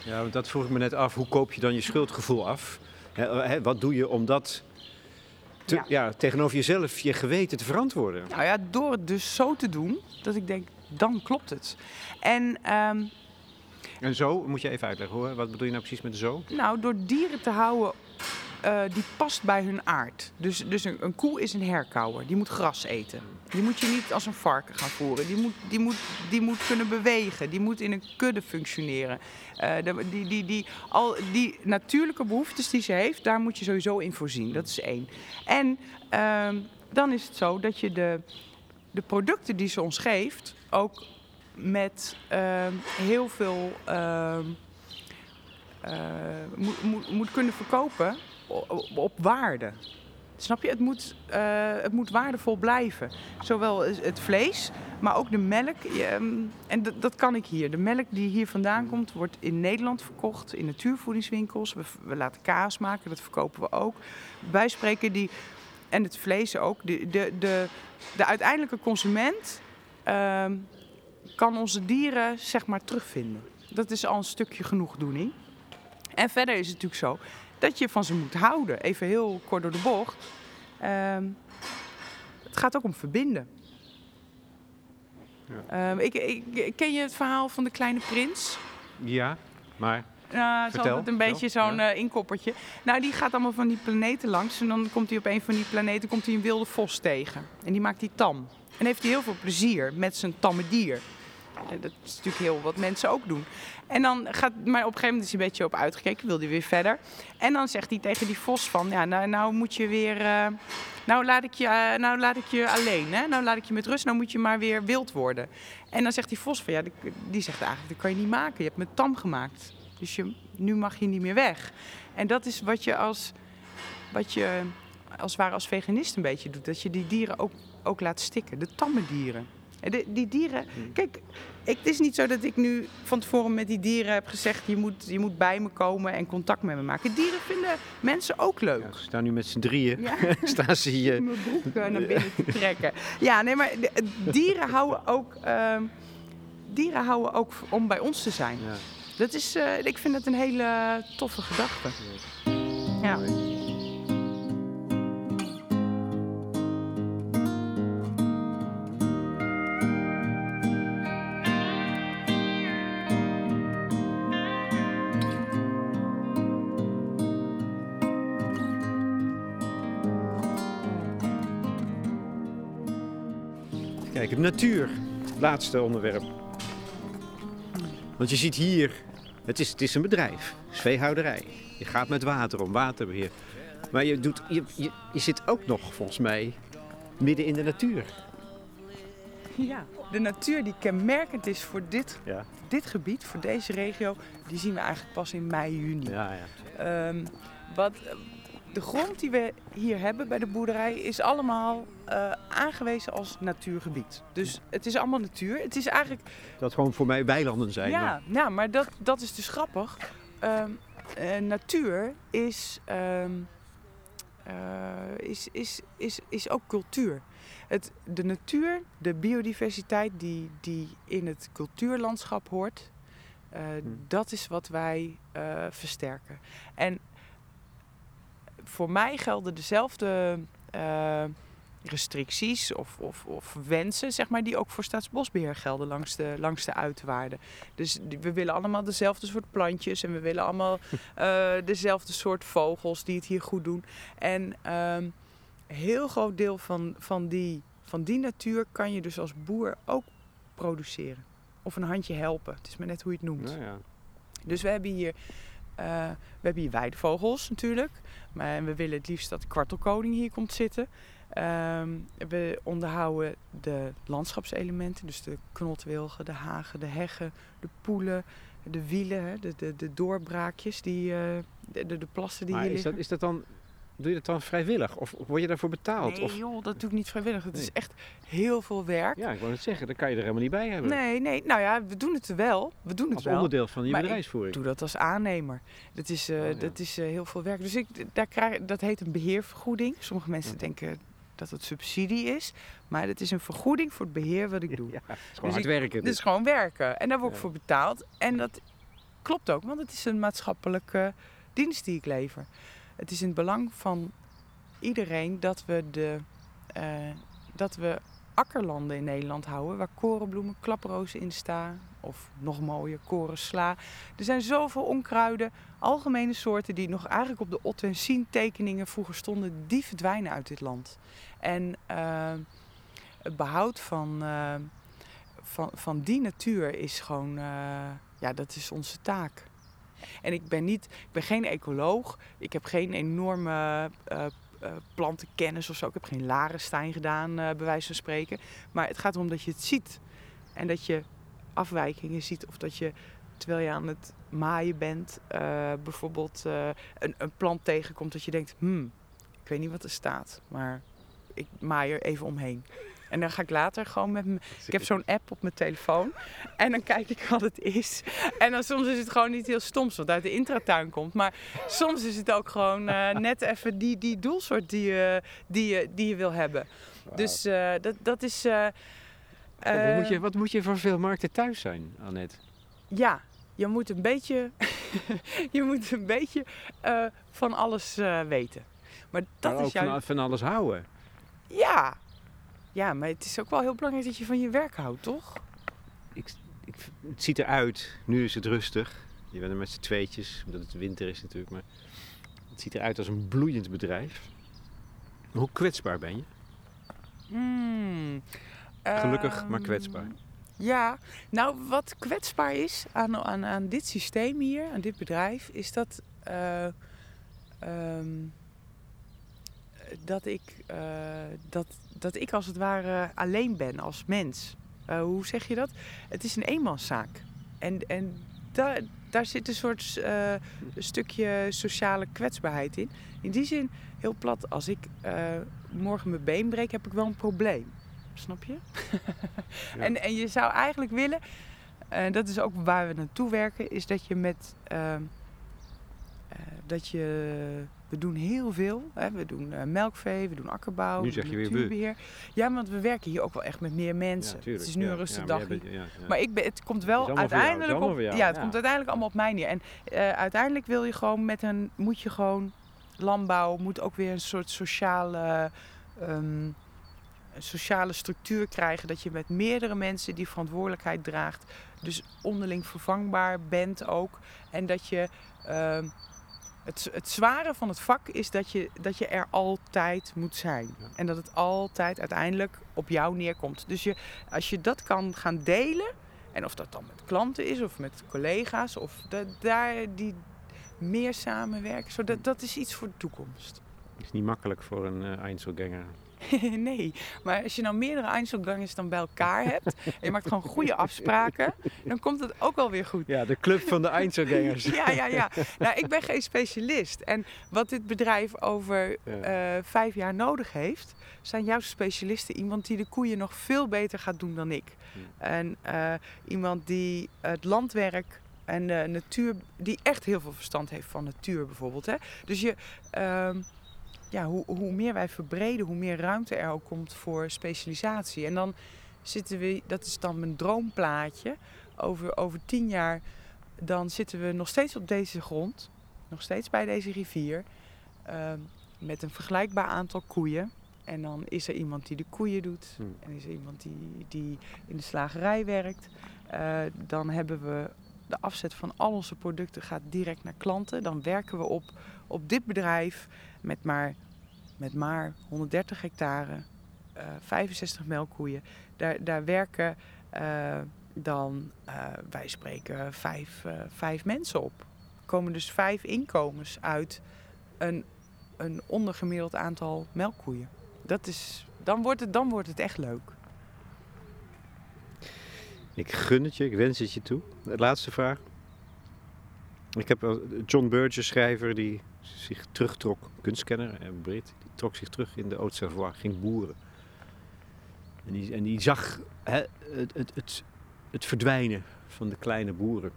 Ja, dat vroeg ik me net af. Hoe koop je dan je schuldgevoel af? He, wat doe je om dat te, ja. ja. tegenover jezelf, je geweten te verantwoorden. Nou ja, door het dus zo te doen, dat ik denk, dan klopt het. En, um, en zo, moet je even uitleggen hoor, wat bedoel je nou precies met zo? Nou, door dieren te houden uh, die past bij hun aard. Dus, dus een, een, koe is een herkauwer, die moet gras eten. Die moet je niet als een varken gaan voeren. Die moet, die moet, die moet kunnen bewegen, die moet in een kudde functioneren. Uh, de, die, die, die, al die natuurlijke behoeftes die ze heeft, daar moet je sowieso in voorzien. Dat is één. En uh, dan is het zo dat je de, de producten die ze ons geeft ook met ehm, heel veel ehm, eh, moet, moet, moet kunnen verkopen op, waarde. Snap je? Het moet, eh, het moet waardevol blijven. Zowel het vlees, maar ook de melk. Ehm, en dat, kan ik hier. De melk die hier vandaan komt, wordt in Nederland verkocht. In natuurvoedingswinkels. We, we laten kaas maken, dat verkopen we ook. Wij spreken die... En het vlees ook. De, de, de, de uiteindelijke consument ehm, kan onze dieren zeg maar terugvinden. Dat is al een stukje genoegdoening. En verder is het natuurlijk zo dat je van ze moet houden. Even heel kort door de bocht. Ehm, het gaat ook om verbinden. Ja. Ehm, ik, ik, ken je het verhaal van de kleine prins? Ja, maar. Nou, het is altijd een beetje zo'n ja. uh, inkoppertje. Nou, die gaat allemaal van die planeten langs. En dan komt hij op een van die planeten komt hij een wilde vos tegen. En die maakt hij tam. En heeft hij heel veel plezier met zijn tamme dier. Dat is natuurlijk heel wat mensen ook doen. En dan gaat, maar op een gegeven moment is hij een beetje op uitgekeken, wil hij weer verder. En dan zegt hij tegen die vos van, ja, nou, nou moet je weer, uh, nou, laat ik je, uh, nou laat ik je alleen, hè? nou laat ik je met rust, nou moet je maar weer wild worden. En dan zegt die vos van, ja, die, die zegt eigenlijk, dat kan je niet maken, je hebt me tam gemaakt. Dus je, nu mag je niet meer weg. En dat is wat je als, wat je als ware als veganist een beetje doet, dat je die dieren ook, ook laat stikken, de tamme dieren. De, die dieren, kijk, ik, het is niet zo dat ik nu van tevoren met die dieren heb gezegd: je moet, je moet bij me komen en contact met me maken. Dieren vinden mensen ook leuk. Ja, ze staan nu met z'n drieën. Ja. staan ze hier. Mijn broek naar binnen te trekken. Ja, nee, maar dieren houden ook, uh, dieren houden ook om bij ons te zijn. Ja. Dat is, uh, ik vind dat een hele toffe gedachte. Ja. Kijk, natuur. Laatste onderwerp. Want je ziet hier, het is, het is een bedrijf, veehouderij. Je gaat met water om, waterbeheer. Maar je, doet, je, je, je zit ook nog, volgens mij, midden in de natuur. Ja, de natuur die kenmerkend is voor dit, ja. dit gebied, voor deze regio, die zien we eigenlijk pas in mei, juni. Ja, ja. Um, wat, de grond die we hier hebben bij de boerderij is allemaal uh, aangewezen als natuurgebied. Dus het is allemaal natuur. Het is eigenlijk... Dat gewoon voor mij weilanden zijn. Ja, maar, ja, maar dat, dat is dus grappig. Uh, uh, natuur is, is, is, is, is ook cultuur. Het, de natuur, de biodiversiteit die, die in het cultuurlandschap hoort, hmm. dat is wat wij versterken. En voor mij gelden dezelfde uh, restricties of, of, of, wensen, zeg maar, die ook voor Staatsbosbeheer gelden langs de, langs de uiterwaarden. Dus we willen allemaal dezelfde soort plantjes en we willen allemaal uh, dezelfde soort vogels die het hier goed doen. En ehm, een heel groot deel van, van, die, van die natuur kan je dus als boer ook produceren. Of een handje helpen. Het is maar net hoe je het noemt. Nou ja. Dus we hebben hier we hebben hier weidevogels natuurlijk. Maar we willen het liefst dat de kwartelkoning hier komt zitten. Um, we onderhouden de landschapselementen. Dus de knotwilgen, de hagen, de heggen, de poelen, de wielen, de, de, de doorbraakjes, die, uh, de, de, plassen die maar hier is liggen. Dat, is dat dan Doe je dat dan vrijwillig? Of word je daarvoor betaald? Nee of? joh, dat doe ik niet vrijwillig. Het nee. is echt heel veel werk. Ja, ik wou het zeggen. Dan kan je er helemaal niet bij hebben. Nee, nee. Nou ja, we doen het wel. We doen het als wel. onderdeel van je maar bedrijfsvoering. Ik doe dat als aannemer. Dat is, uh, oh, ja. dat is uh, heel veel werk. Dus ik, daar krijg, dat heet een beheervergoeding. Sommige mensen ja. denken dat het subsidie is. Maar het is een vergoeding voor het beheer wat ik doe. Ja, het is gewoon dus hard werken. Het is gewoon werken. En daar word ik voor betaald. En dat klopt ook, want het is een maatschappelijke dienst die ik lever. Het is in het belang van iedereen dat we, de, uh, dat we akkerlanden in Nederland houden waar korenbloemen, klaprozen in staan. Of nog mooier, korensla. Er zijn zoveel onkruiden, algemene soorten die nog eigenlijk op de Otto en Sien tekeningen vroeger stonden, die verdwijnen uit dit land. En uh, het behoud van, uh, van, van die natuur is gewoon, ja, dat is onze taak. En ik ben, niet, ik ben geen ecoloog. Ik heb geen enorme uh, eh, plantenkennis of zo. Ik heb geen Larenstein gedaan, eh bij wijze van spreken. Maar het gaat erom dat je het ziet. En dat je afwijkingen ziet. Of dat je, terwijl je aan het maaien bent, eh, bijvoorbeeld eh, een, een plant tegenkomt. Dat je denkt, hmm, ik weet niet wat er staat. Maar ik maai er even omheen. En dan ga ik later gewoon met mijn... Ik heb zo'n app op mijn telefoon. En dan kijk ik wat het is. En dan soms is het gewoon niet heel stoms wat uit de intratuin komt. Maar soms is het ook gewoon eh, net even die, die doelsoort die je, die, je, die je wil hebben. Dus eh, dat, dat is... eh, wat, moet je, eh, wat moet je voor veel markten thuis zijn, Annette? Ja, je moet een beetje, je moet een beetje eh, van alles eh, weten. Maar dat maar is van, van alles houden. Ja. Ja, maar het is ook wel heel belangrijk dat je van je werk houdt, toch? Ik, ik, het ziet eruit, nu is het rustig. Je bent er met z'n tweetjes, omdat het winter is natuurlijk. Maar het ziet eruit als een bloeiend bedrijf. Hoe kwetsbaar ben je? Hmm. Gelukkig, maar Ehm, kwetsbaar. Ja, nou wat kwetsbaar is aan, aan, aan dit systeem hier, aan dit bedrijf, is dat, eh, ehm, dat, ik, eh, dat, dat ik als het ware alleen ben als mens. Eh, hoe zeg je dat? Het is een eenmanszaak. En, en daar, daar zit een soort eh, stukje sociale kwetsbaarheid in. In die zin, heel plat, als ik eh, morgen mijn been breek, heb ik wel een probleem. Snap je? Ja. en, en je zou eigenlijk willen, en dat is ook waar we naartoe werken, is dat je met. ehm, eh, dat je. We doen heel veel. Hè? We doen eh, melkvee, we doen akkerbouw. Nu we zeg doen je weer we. natuurbeheer. Ja, want we werken hier ook wel echt met meer mensen. tuurlijk, het is nu ja. een rustig Ja, maar bent-. Maar ik ben, het komt wel het uiteindelijk op, jou, ja, het komt uiteindelijk allemaal op mij neer. En eh, uiteindelijk wil je gewoon met een, moet je gewoon landbouw moet ook weer een soort sociale, ehm, een sociale structuur krijgen dat je met meerdere mensen die verantwoordelijkheid draagt, dus onderling vervangbaar bent ook, en dat je ehm, het, het zware van het vak is dat je, dat je er altijd moet zijn. Ja. En dat het altijd uiteindelijk op jou neerkomt. Dus je, als je dat kan gaan delen, en of dat dan met klanten is of met collega's, of da- daar die meer samenwerken, zodat, dat is iets voor de toekomst. is niet makkelijk voor een uh, Einzelganger. nee, maar als je nou meerdere Einzelgangers dan bij elkaar hebt, en je maakt gewoon goede afspraken, dan komt het ook wel weer goed. Ja, de club van de Einzelgangers. Ja, ja, ja. Nou, ik ben geen specialist. En wat dit bedrijf over Ja. eh, vijf jaar nodig heeft, zijn juist specialisten. Iemand die de koeien nog veel beter gaat doen dan ik. Ja. En eh, iemand die het landwerk en de natuur, die echt heel veel verstand heeft van natuur bijvoorbeeld. Hè? Dus je, ehm, ja, hoe, hoe meer wij verbreden, hoe meer ruimte er ook komt voor specialisatie. En dan zitten we, dat is dan mijn droomplaatje, over, over tien jaar, dan zitten we nog steeds op deze grond, nog steeds bij deze rivier, ehm, met een vergelijkbaar aantal koeien. En dan is er iemand die de koeien doet. Hmm. En is er iemand die, die in de slagerij werkt. Eh, dan hebben we de afzet van al onze producten gaat direct naar klanten. Dan werken we op, op dit bedrijf met maar, met maar 130 hectare, eh, 65 melkkoeien. Daar, daar werken eh, dan, eh, wij spreken, vijf, eh, vijf mensen op. Er komen dus vijf inkomens uit een, een ondergemiddeld aantal melkkoeien. Dat is, dan, wordt het, dan wordt het echt leuk. Ik gun het je, ik wens het je toe. De laatste vraag. Ik heb John Burgess, schrijver, die zich terugtrok, kunstkenner en Brit, die trok zich terug in de Haute-Savoie, ging boeren. En die, en die zag hè, het, het, het, het verdwijnen van de kleine boeren.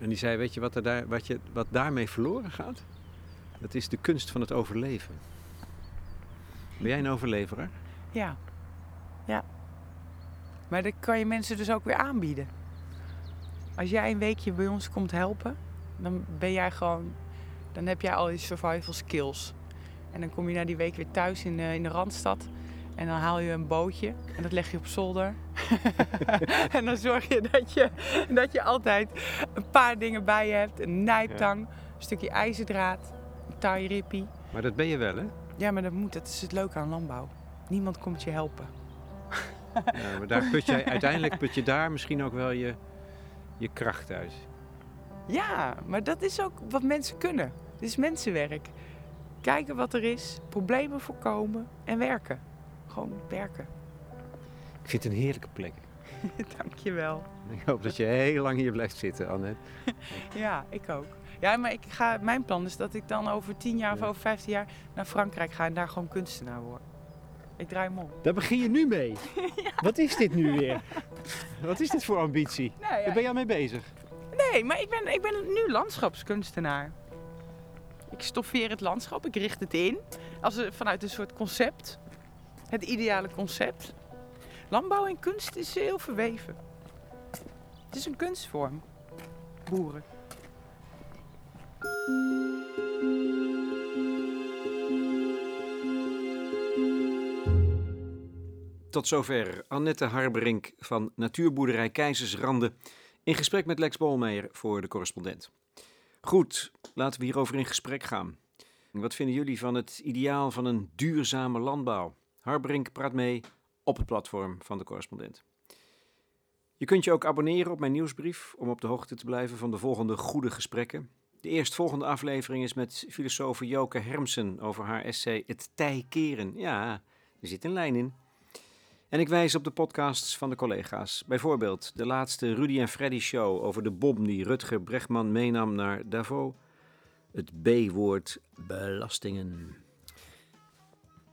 En die zei, weet je wat, er daar, wat, je wat daarmee verloren gaat? Dat is de kunst van het overleven. Ben jij een overleveraar? Ja. Ja. Maar dat kan je mensen dus ook weer aanbieden. Als jij een weekje bij ons komt helpen, dan ben jij gewoon, dan heb jij al je survival skills. En dan kom je na die week weer thuis in, de- in de Randstad. En dan haal je een bootje en dat leg je op zolder. en dan zorg je dat, je dat je altijd een paar dingen bij je hebt. Een nijptang, een stukje ijzerdraad, een taai Maar dat ben je wel, hè? Ja, maar dat moet. Dat is het leuke aan landbouw. Niemand komt je helpen. Ja, maar daar put je, uiteindelijk put je daar misschien ook wel je, je kracht uit. Ja, maar dat is ook wat mensen kunnen. Dit is mensenwerk. Kijk, Kijken wat er is, problemen voorkomen en werken. Gewoon werken. Ik vind het een heerlijke plek. Dankjewel. Ik hoop dat je heel lang hier blijft zitten, Annette. Ja, ik ook. Ja, maar ik ga, mijn plan is dat ik dan over 10 jaar of over 15 jaar naar Frankrijk ga en daar gewoon kunstenaar word. Ik draai hem om. Daar begin je nu mee. Wat is dit nu weer? Wat is dit voor ambitie? Nee, Daar ben je al mee bezig? nee maar ik ben, ik ben nu landschapskunstenaar. Ik stoffeer het landschap, ik richt het in als vanuit een soort concept. Het ideale concept. Landbouw en kunst is heel verweven. Het is een kunstvorm. Boeren. Tot zover Annette Harberink van natuurboerderij Keizersrande in gesprek met Lex Bolmeijer voor de correspondent. Goed, laten we hierover in gesprek gaan. Wat vinden jullie van het ideaal van een duurzame landbouw? Harberink praat mee op het platform van de correspondent. Je kunt je ook abonneren op mijn nieuwsbrief om op de hoogte te blijven van de volgende goede gesprekken. De eerstvolgende aflevering is met filosoof Joke Hermsen over haar essay Het tij keren. Ja, er zit een lijn in. En ik wijs op de podcasts van de collega's. Bijvoorbeeld de laatste Rudy en Freddy show over de bom die Rutger Bregman meenam naar Davos. Het B-woord belastingen.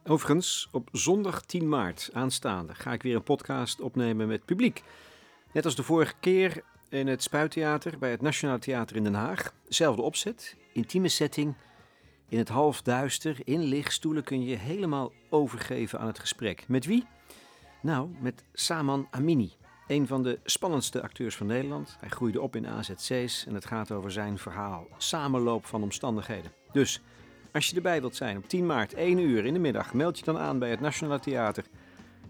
Overigens, op zondag 10 maart aanstaande ga ik weer een podcast opnemen met publiek. Net als de vorige keer in het Spuittheater bij het Nationaal Theater in Den Haag. Zelfde opzet, intieme setting. In het halfduister, in lichtstoelen kun je je helemaal overgeven aan het gesprek. Met wie? Nou, met Saman Amini, een van de spannendste acteurs van Nederland. Hij groeide op in AZC's en het gaat over zijn verhaal. Samenloop van omstandigheden. Dus, als je erbij wilt zijn op 10 maart, 1 uur in de middag, meld je dan aan bij het Nationaal Theater.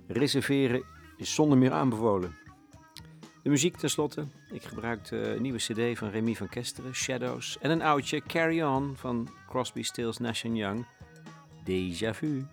Reserveren is zonder meer aanbevolen. De muziek tenslotte. Ik gebruikte een nieuwe cd van Remy van Kesteren, Shadows. En een oudje, Carry On, van Crosby, Stills, Nash Young. Déjà vu.